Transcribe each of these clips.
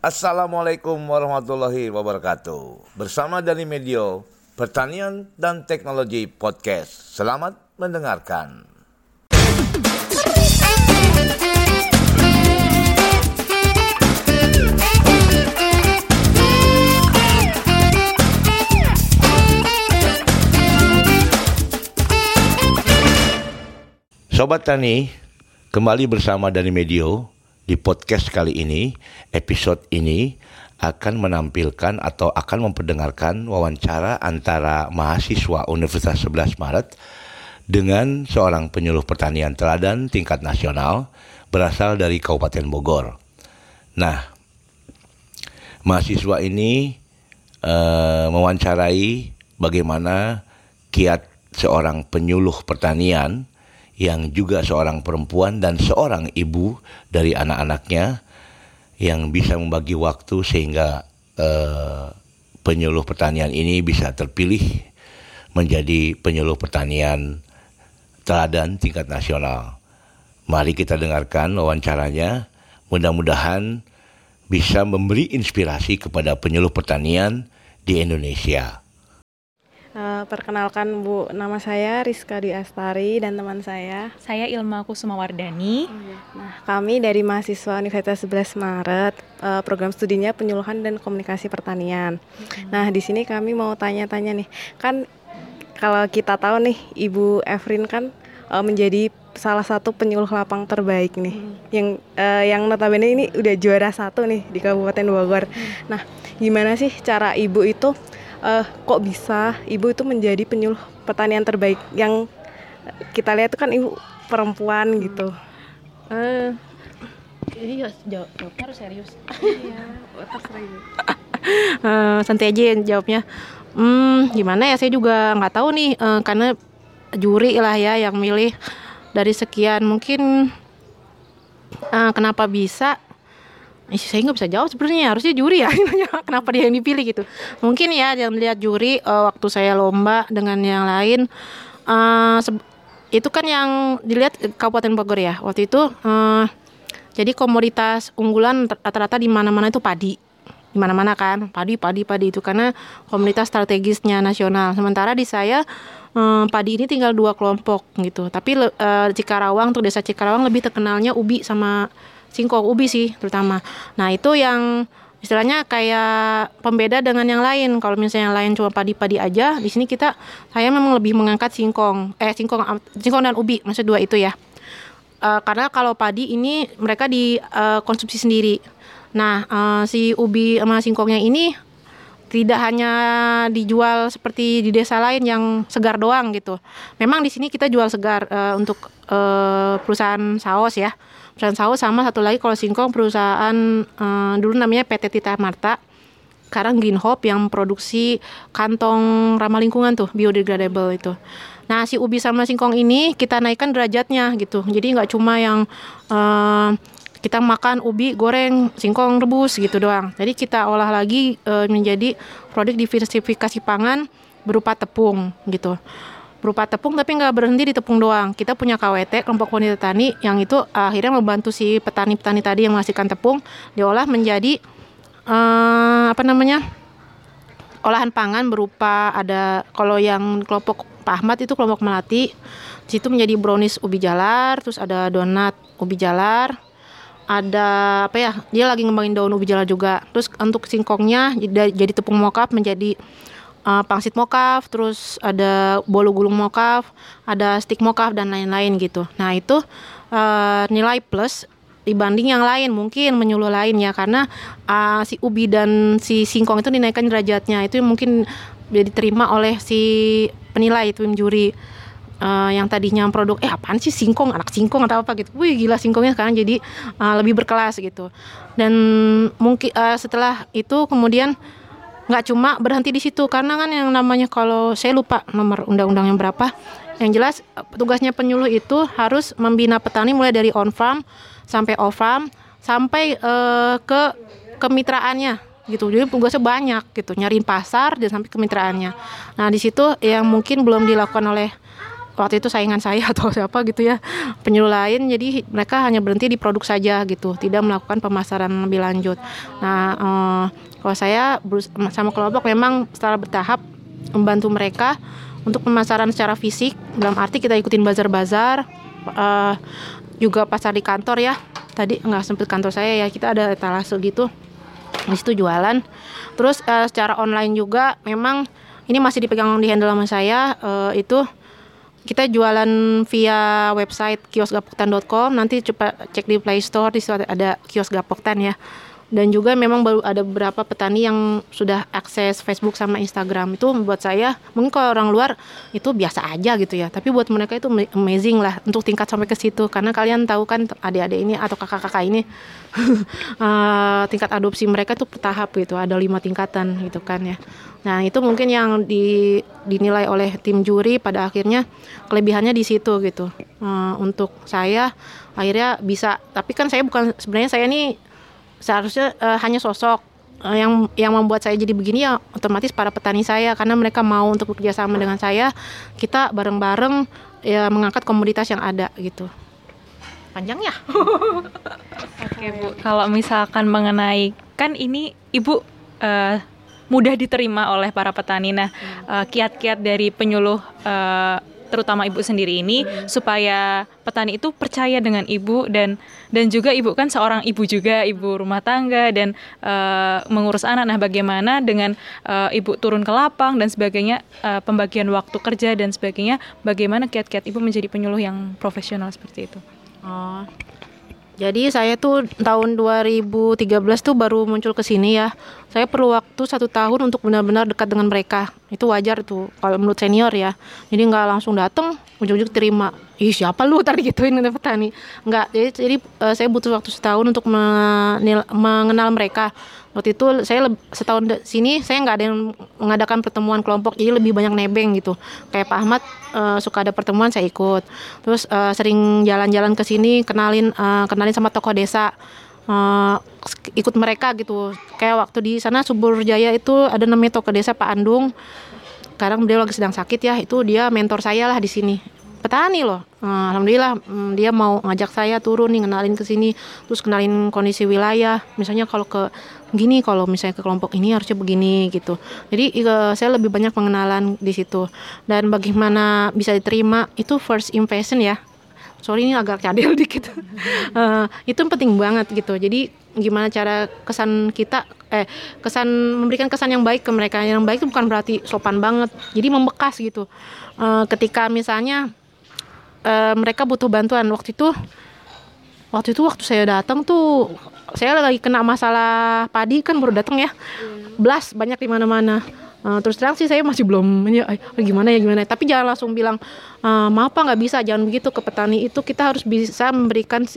Assalamualaikum warahmatullahi wabarakatuh. Bersama dari Medio Pertanian dan Teknologi Podcast. Selamat mendengarkan. Sobat Tani, kembali bersama dari Medio di podcast kali ini, episode ini akan menampilkan atau akan memperdengarkan wawancara antara mahasiswa Universitas 11 Maret dengan seorang penyuluh pertanian teladan tingkat nasional berasal dari Kabupaten Bogor. Nah, mahasiswa ini uh, mewawancarai bagaimana kiat seorang penyuluh pertanian yang juga seorang perempuan dan seorang ibu dari anak-anaknya yang bisa membagi waktu sehingga uh, penyuluh pertanian ini bisa terpilih menjadi penyuluh pertanian teladan tingkat nasional. Mari kita dengarkan wawancaranya. Mudah-mudahan bisa memberi inspirasi kepada penyuluh pertanian di Indonesia. Uh, perkenalkan Bu, nama saya Rizka Dwi Astari dan teman saya. Saya Ilma Kusuma Wardani. Nah, kami dari mahasiswa Universitas 11 Maret, uh, program studinya penyuluhan dan komunikasi pertanian. Hmm. Nah, di sini kami mau tanya-tanya nih, kan kalau kita tahu nih Ibu Evrin kan uh, menjadi salah satu penyuluh lapang terbaik nih, hmm. yang uh, yang notabene ini udah juara satu nih di Kabupaten Bogor. Hmm. Nah, gimana sih cara Ibu itu uh, kok bisa ibu itu menjadi penyuluh pertanian terbaik yang kita lihat itu kan ibu perempuan gitu. Uh, ini jawab, jawabnya harus serius. Iya, terserah ibu. uh, santai aja jawabnya. Hmm, gimana ya saya juga nggak tahu nih uh, karena juri lah ya yang milih dari sekian mungkin uh, kenapa bisa saya nggak bisa jawab sebenarnya harusnya juri ya. Kenapa dia yang dipilih gitu. Mungkin ya dia melihat juri uh, waktu saya lomba dengan yang lain uh, itu kan yang dilihat Kabupaten Bogor ya waktu itu uh, jadi komoditas unggulan rata-rata di mana-mana itu padi. Di mana-mana kan padi padi padi itu karena komunitas strategisnya nasional. Sementara di saya um, padi ini tinggal dua kelompok gitu. Tapi uh, Cikarawang tuh desa Cikarawang lebih terkenalnya ubi sama singkong ubi sih terutama. Nah itu yang istilahnya kayak pembeda dengan yang lain. Kalau misalnya yang lain cuma padi-padi aja, di sini kita saya memang lebih mengangkat singkong, eh singkong singkong dan ubi, maksud dua itu ya. Uh, karena kalau padi ini mereka dikonsumsi uh, sendiri. Nah uh, si ubi sama singkongnya ini tidak hanya dijual seperti di desa lain yang segar doang gitu. Memang di sini kita jual segar uh, untuk uh, perusahaan saus ya perusahaan saus sama satu lagi kalau singkong perusahaan uh, dulu namanya PT Tita Marta sekarang Green Hope yang produksi kantong ramah lingkungan tuh biodegradable itu. Nah si ubi sama singkong ini kita naikkan derajatnya gitu. Jadi nggak cuma yang uh, kita makan ubi goreng singkong rebus gitu doang. Jadi kita olah lagi uh, menjadi produk diversifikasi pangan berupa tepung gitu berupa tepung tapi nggak berhenti di tepung doang. Kita punya KWT kelompok wanita tani yang itu akhirnya membantu si petani-petani tadi yang menghasilkan tepung diolah menjadi uh, apa namanya olahan pangan berupa ada kalau yang kelompok Pak Ahmad itu kelompok melati situ menjadi brownies ubi jalar terus ada donat ubi jalar ada apa ya dia lagi ngembangin daun ubi jalar juga. Terus untuk singkongnya jadi tepung mokap menjadi uh, pangsit mokaf, terus ada bolu gulung mokaf, ada stick mokaf dan lain-lain gitu. Nah itu uh, nilai plus dibanding yang lain mungkin menyuluh lain ya karena uh, si ubi dan si singkong itu dinaikkan derajatnya. Itu mungkin diterima oleh si penilai itu juri uh, yang tadinya produk eh apaan sih singkong? Anak singkong atau apa? gitu. Wih gila singkongnya sekarang jadi uh, lebih berkelas gitu. Dan mungkin uh, setelah itu kemudian nggak cuma berhenti di situ karena kan yang namanya kalau saya lupa nomor undang-undang yang berapa. Yang jelas tugasnya penyuluh itu harus membina petani mulai dari on farm sampai off farm sampai uh, ke kemitraannya gitu. Jadi tugasnya banyak gitu nyariin pasar dan sampai kemitraannya. Nah di situ yang mungkin belum dilakukan oleh waktu itu saingan saya atau siapa gitu ya penyuluh lain. Jadi mereka hanya berhenti di produk saja gitu tidak melakukan pemasaran lebih lanjut. Nah uh, kalau saya sama kelompok memang secara bertahap membantu mereka untuk pemasaran secara fisik. Dalam arti kita ikutin bazar-bazar uh, juga pasar di kantor ya. Tadi nggak sempit kantor saya ya kita ada etalase gitu. Di situ jualan. Terus uh, secara online juga memang ini masih dipegang di handle sama saya uh, itu kita jualan via website kiosgapoktan.com nanti coba cek di Play Store di situ ada kios Gapoktan ya dan juga memang baru ada beberapa petani yang sudah akses Facebook sama Instagram. Itu buat saya mungkin kalau orang luar itu biasa aja gitu ya. Tapi buat mereka itu amazing lah untuk tingkat sampai ke situ. Karena kalian tahu kan adik-adik ini atau kakak-kakak ini uh, tingkat adopsi mereka tuh bertahap gitu. Ada lima tingkatan gitu kan ya. Nah itu mungkin yang di, dinilai oleh tim juri pada akhirnya kelebihannya di situ gitu. Uh, untuk saya akhirnya bisa. Tapi kan saya bukan sebenarnya saya ini seharusnya uh, hanya sosok uh, yang yang membuat saya jadi begini ya otomatis para petani saya. Karena mereka mau untuk bekerja sama dengan saya kita bareng-bareng ya mengangkat komoditas yang ada gitu. Panjang ya? Oke bu. Kalau misalkan mengenai kan ini ibu uh, mudah diterima oleh para petani. Nah kiat-kiat uh, dari penyuluh uh, terutama ibu sendiri ini supaya petani itu percaya dengan ibu dan dan juga ibu kan seorang ibu juga ibu rumah tangga dan uh, mengurus anak. Nah bagaimana dengan uh, ibu turun ke lapang dan sebagainya uh, pembagian waktu kerja dan sebagainya bagaimana kiat-kiat ibu menjadi penyuluh yang profesional seperti itu? Oh jadi saya tuh tahun 2013 tuh baru muncul ke sini ya. Saya perlu waktu satu tahun untuk benar-benar dekat dengan mereka. Itu wajar tuh kalau menurut senior ya. Jadi nggak langsung datang, ujung-ujung terima. Ih siapa lu? Tadi gituin ke petani. Nggak. Jadi, jadi uh, saya butuh waktu setahun untuk mengenal mereka. Waktu itu saya setahun di sini saya nggak ada yang mengadakan pertemuan kelompok jadi lebih banyak nebeng gitu. Kayak Pak Ahmad uh, suka ada pertemuan saya ikut. Terus uh, sering jalan-jalan ke sini kenalin uh, kenalin sama tokoh desa uh, ikut mereka gitu. Kayak waktu di sana Subur Jaya itu ada namanya tokoh desa Pak Andung. Sekarang beliau lagi sedang sakit ya itu dia mentor saya lah di sini petani loh. Nah, Alhamdulillah mm, dia mau ngajak saya turun nih kenalin ke sini, terus kenalin kondisi wilayah. Misalnya kalau ke gini, kalau misalnya ke kelompok ini harusnya begini gitu. Jadi saya lebih banyak pengenalan di situ. Dan bagaimana bisa diterima itu first impression ya. Sorry ini agak cadel dikit. uh, itu penting banget gitu. Jadi gimana cara kesan kita eh kesan memberikan kesan yang baik ke mereka yang baik itu bukan berarti sopan banget jadi membekas gitu uh, ketika misalnya uh, mereka butuh bantuan. Waktu itu waktu itu waktu saya datang tuh saya lagi kena masalah padi kan baru datang ya. Belas banyak di mana-mana. Uh, terus terang sih saya masih belum ya gimana ya gimana tapi jangan langsung bilang uh, maaf pak nggak bisa. Jangan begitu. Ke petani itu kita harus bisa memberikan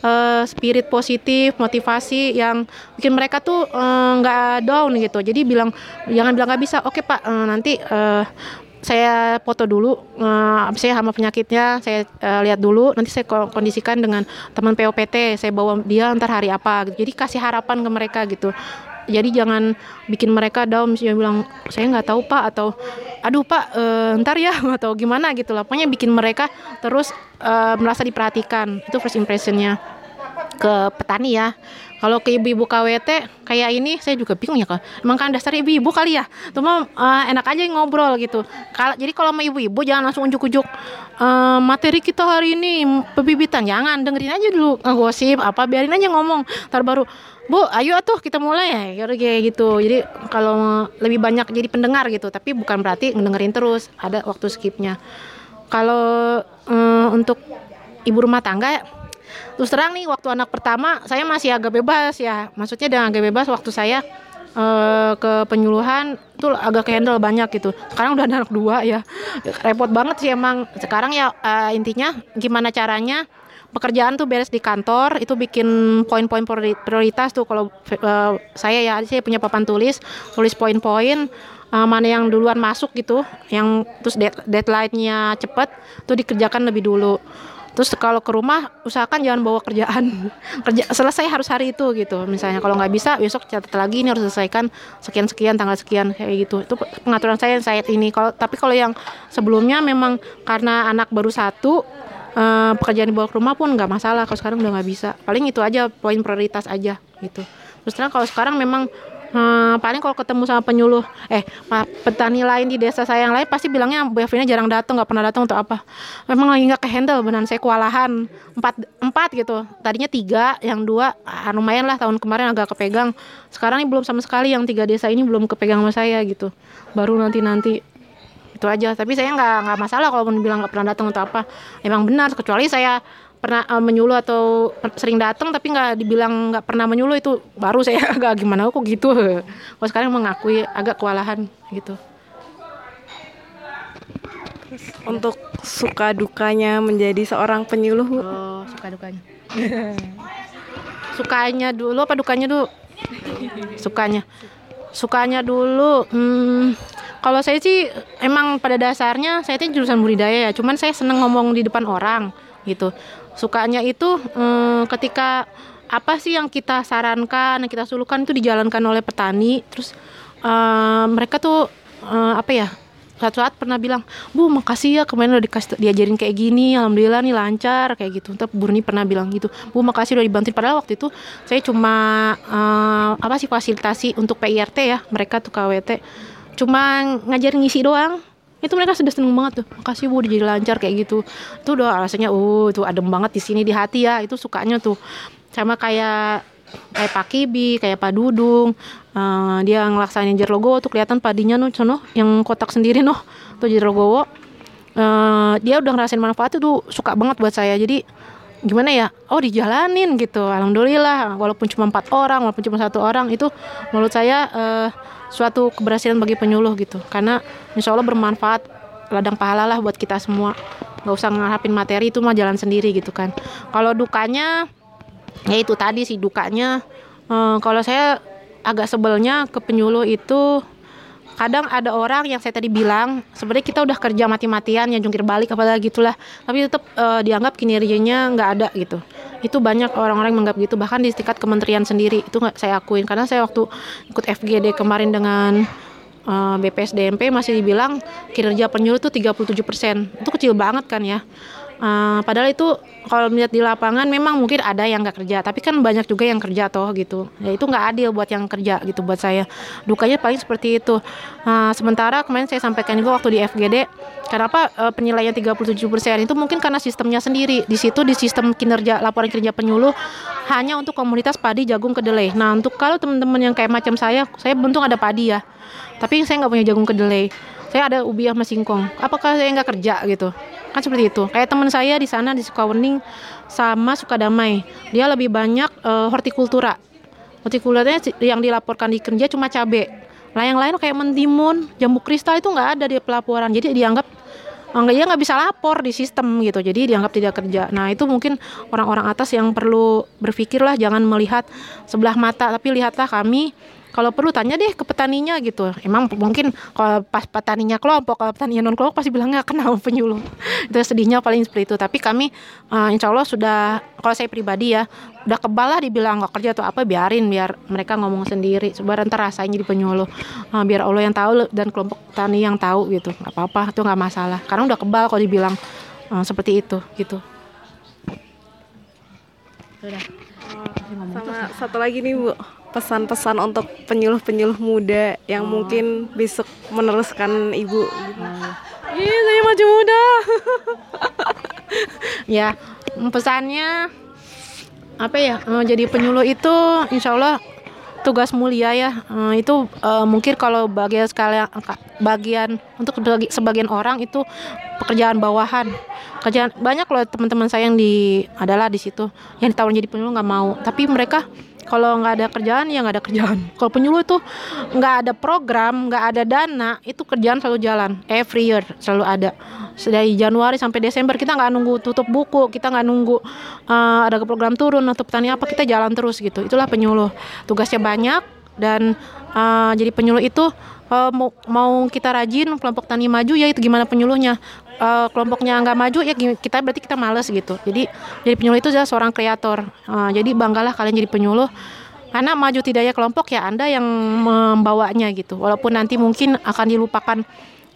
uh, spirit positif motivasi yang bikin mereka tuh nggak uh, down gitu. Jadi bilang jangan bilang nggak bisa. Oke pak uh, nanti uh, saya foto dulu uh, saya hama penyakitnya saya uh, lihat dulu nanti saya kondisikan dengan teman POPT saya bawa dia ntar hari apa gitu. jadi kasih harapan ke mereka gitu. Jadi jangan bikin mereka down misalnya bilang saya nggak tahu pak atau aduh pak uh, ntar ya atau gimana gitu lah. Pokoknya bikin mereka terus uh, merasa diperhatikan. Itu first impressionnya ke petani ya kalau ke ibu-ibu KWT kayak ini saya juga bingung ya kan. Emang kan dasar ibu-ibu kali ya. Cuma uh, enak aja ngobrol gitu. Kalau jadi kalau sama ibu-ibu jangan langsung unjuk-unjuk uh, materi kita hari ini pebibitan. Jangan dengerin aja dulu ngegosip apa biarin aja ngomong. Ntar baru Bu, ayo atuh kita mulai ya kayak gitu. Jadi kalau lebih banyak jadi pendengar gitu, tapi bukan berarti ngedengerin terus. Ada waktu skipnya. Kalau uh, untuk ibu rumah tangga terus terang nih waktu anak pertama saya masih agak bebas ya. Maksudnya dengan agak bebas waktu saya uh, ke penyuluhan itu agak handle banyak gitu. Sekarang udah anak dua ya. Repot banget sih emang. Sekarang ya uh, intinya gimana caranya pekerjaan tuh beres di kantor itu bikin poin-poin prioritas tuh. Kalau uh, saya ya saya punya papan tulis tulis poin-poin uh, mana yang duluan masuk gitu yang terus deadline-nya cepet tuh dikerjakan lebih dulu terus kalau ke rumah usahakan jangan bawa kerjaan. Kerja selesai harus hari itu gitu. Misalnya kalau nggak bisa besok catat lagi ini harus selesaikan sekian sekian tanggal sekian kayak gitu. Itu pengaturan saya saat ini. Kalau tapi kalau yang sebelumnya memang karena anak baru satu uh, pekerjaan dibawa ke rumah pun nggak masalah. Kalau sekarang udah nggak bisa. Paling itu aja poin prioritas aja gitu. Terus terang kalau sekarang memang Hmm, paling kalau ketemu sama penyuluh, eh petani lain di desa saya yang lain pasti bilangnya Bu Evelina jarang datang, nggak pernah datang untuk apa? Memang lagi nggak ke handle, benar saya kewalahan empat empat gitu. Tadinya tiga, yang dua ah, lumayan lah tahun kemarin agak kepegang. Sekarang ini belum sama sekali yang tiga desa ini belum kepegang sama saya gitu. Baru nanti nanti itu aja. Tapi saya nggak nggak masalah kalau bilang nggak pernah datang untuk apa. Emang benar, kecuali saya pernah uh, menyuluh atau sering datang tapi nggak dibilang nggak pernah menyuluh itu baru saya agak gimana kok gitu? Kalau sekarang mengakui agak kewalahan gitu. Untuk suka dukanya menjadi seorang penyuluh? Oh suka dukanya. Sukanya dulu apa dukanya dulu sukanya. Sukanya dulu hmm, kalau saya sih emang pada dasarnya saya itu jurusan budidaya ya cuman saya seneng ngomong di depan orang gitu. Sukanya itu hmm, ketika apa sih yang kita sarankan yang kita sulukan itu dijalankan oleh petani. Terus uh, mereka tuh uh, apa ya suatu saat pernah bilang bu makasih ya kemarin udah dikasih diajarin kayak gini alhamdulillah nih lancar kayak gitu. Tapi Burni pernah bilang gitu bu makasih udah dibantuin. Padahal waktu itu saya cuma uh, apa sih fasilitasi untuk PIRT ya mereka tuh KWT cuma ngajarin ngisi doang itu mereka sudah seneng banget tuh makasih bu jadi lancar kayak gitu itu udah rasanya uh itu adem banget di sini di hati ya itu sukanya tuh sama kayak kayak Pak Kibi, kayak Pak Dudung, uh, dia ngelaksanain Jerlogowo tuh kelihatan padinya nuh, sono yang kotak sendiri noh, tuh Jerlogowo. Uh, dia udah ngerasain manfaat itu suka banget buat saya. Jadi gimana ya? Oh dijalanin gitu. Alhamdulillah, walaupun cuma empat orang, walaupun cuma satu orang itu menurut saya uh, suatu keberhasilan bagi penyuluh gitu karena insya Allah bermanfaat ladang pahala lah buat kita semua nggak usah ngarapin materi itu mah jalan sendiri gitu kan kalau dukanya ya itu tadi sih dukanya eh, kalau saya agak sebelnya ke penyuluh itu kadang ada orang yang saya tadi bilang sebenarnya kita udah kerja mati-matian ya jungkir balik apalagi gitulah. Tapi tetap uh, dianggap kinerjanya nggak ada gitu. Itu banyak orang-orang yang menganggap gitu bahkan di tingkat kementerian sendiri itu nggak saya akuin. Karena saya waktu ikut FGD kemarin dengan uh, eh, BPSDMP masih dibilang kinerja penyuluh itu 37 persen. Itu kecil banget kan ya Uh, padahal itu kalau melihat di lapangan memang mungkin ada yang nggak kerja, tapi kan banyak juga yang kerja toh gitu. Ya itu nggak adil buat yang kerja gitu buat saya. Dukanya paling seperti itu. Uh, sementara kemarin saya sampaikan juga waktu di FGD, kenapa uh, penilaian 37% itu mungkin karena sistemnya sendiri. Di situ di sistem kinerja laporan kerja penyuluh hanya untuk komunitas padi, jagung, kedelai. Nah untuk kalau teman-teman yang kayak macam saya, saya bentuk ada padi ya, tapi saya nggak punya jagung kedelai. Saya ada ubi sama singkong. Apakah saya nggak kerja gitu? Kan seperti itu. Kayak teman saya di sana di Sukawening sama Sukadamai. Dia lebih banyak uh, hortikultura. Hortikulturanya yang dilaporkan di kerja cuma cabe. Lah yang lain kayak mentimun jambu kristal itu nggak ada di pelaporan. Jadi dianggap enggak eh, ya nggak bisa lapor di sistem gitu. Jadi dianggap tidak kerja. Nah itu mungkin orang-orang atas yang perlu berpikirlah jangan melihat sebelah mata tapi lihatlah kami kalau perlu tanya deh ke petaninya gitu. Emang mungkin kalau pas petaninya kelompok kalau petaninya non kelompok pasti bilang nggak kenal penyuluh. Itu sedihnya paling seperti itu. Tapi kami uh, insya Allah sudah kalau saya pribadi ya udah kebal lah dibilang nggak kerja atau apa biarin biar mereka ngomong sendiri. Coba ntar rasain jadi penyuluh. Uh, biar Allah yang tahu dan kelompok tani yang tahu gitu. Nggak apa-apa itu nggak masalah. Karena udah kebal kalau dibilang uh, seperti itu gitu. Udah. Sama satu lagi nih bu pesan-pesan untuk penyuluh-penyuluh muda yang oh. mungkin besok meneruskan ibu Iya, saya maju muda. ya, pesannya apa ya? Jadi penyuluh itu insya Allah tugas mulia ya. Eh, itu uh, mungkin kalau bagian sekalian bagian untuk sebagian orang itu pekerjaan bawahan. Kerjaan banyak loh teman-teman saya yang di adalah di situ yang ditawarin jadi penyuluh nggak mau. Tapi mereka kalau nggak ada kerjaan ya nggak ada kerjaan. Kalau penyuluh itu nggak ada program nggak ada dana itu kerjaan selalu jalan. Every year selalu ada. Dari Januari sampai Desember kita nggak nunggu tutup buku kita nggak nunggu uh, ada program turun atau petani apa kita jalan terus gitu. Itulah penyuluh. Tugasnya banyak dan uh, jadi penyuluh itu uh, mau, mau kita rajin kelompok tani maju ya itu gimana penyuluhnya? Uh, kelompoknya nggak maju ya kita berarti kita males gitu. Jadi jadi penyuluh itu adalah seorang kreator. Uh, jadi banggalah kalian jadi penyuluh. Karena maju tidak ya kelompok ya anda yang membawanya gitu. Walaupun nanti mungkin akan dilupakan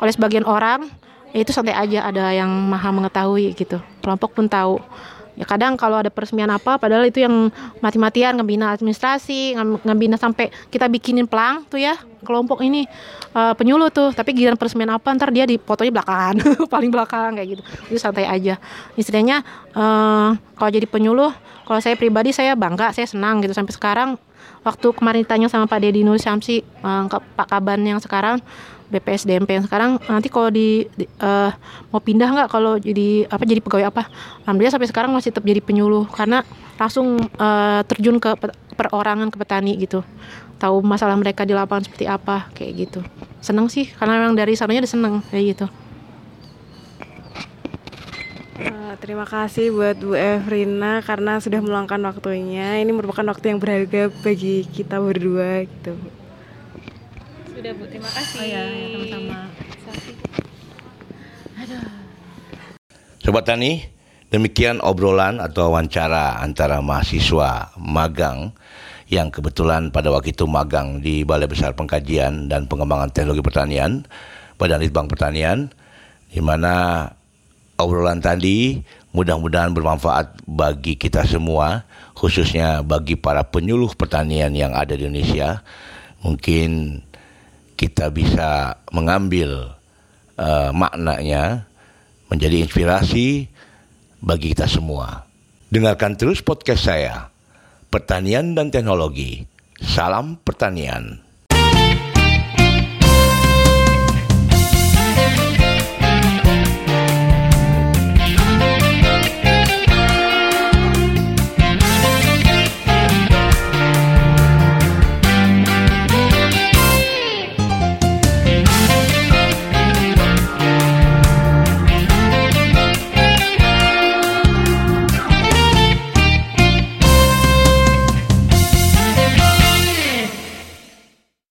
oleh sebagian orang ya itu santai aja ada yang maha mengetahui gitu. Kelompok pun tahu ya kadang kalau ada peresmian apa padahal itu yang mati-matian ngebina administrasi ngebina sampai kita bikinin pelang tuh ya kelompok ini uh, penyuluh tuh. Tapi giliran peresmian apa ntar dia di fotonya belakangan paling belakang kayak gitu. Itu santai aja. Istilahnya uh, kalau jadi penyuluh kalau saya pribadi saya bangga saya senang gitu. Sampai sekarang waktu kemarin ditanya sama Pak Deddy Nur Syamsi uh, Pak Kaban yang sekarang BPSDMP yang sekarang nanti kalau di, di uh, mau pindah nggak kalau jadi apa jadi pegawai apa? Alhamdulillah sampai sekarang masih tetap jadi penyuluh karena langsung uh, terjun ke perorangan ke petani gitu. Tahu masalah mereka di lapangan seperti apa kayak gitu. Seneng sih karena memang dari sananya udah seneng kayak gitu. Uh, terima kasih buat Bu Evrina karena sudah meluangkan waktunya. Ini merupakan waktu yang berharga bagi kita berdua gitu sudah Bu. Terima kasih. Oh ya, sama-sama. Sobat Tani, demikian obrolan atau wawancara antara mahasiswa magang yang kebetulan pada waktu itu magang di Balai Besar Pengkajian dan Pengembangan Teknologi Pertanian, Badan Litbang Pertanian, di mana obrolan tadi mudah-mudahan bermanfaat bagi kita semua, khususnya bagi para penyuluh pertanian yang ada di Indonesia. Mungkin kita bisa mengambil uh, maknanya menjadi inspirasi bagi kita semua. Dengarkan terus podcast saya, Pertanian dan Teknologi. Salam pertanian.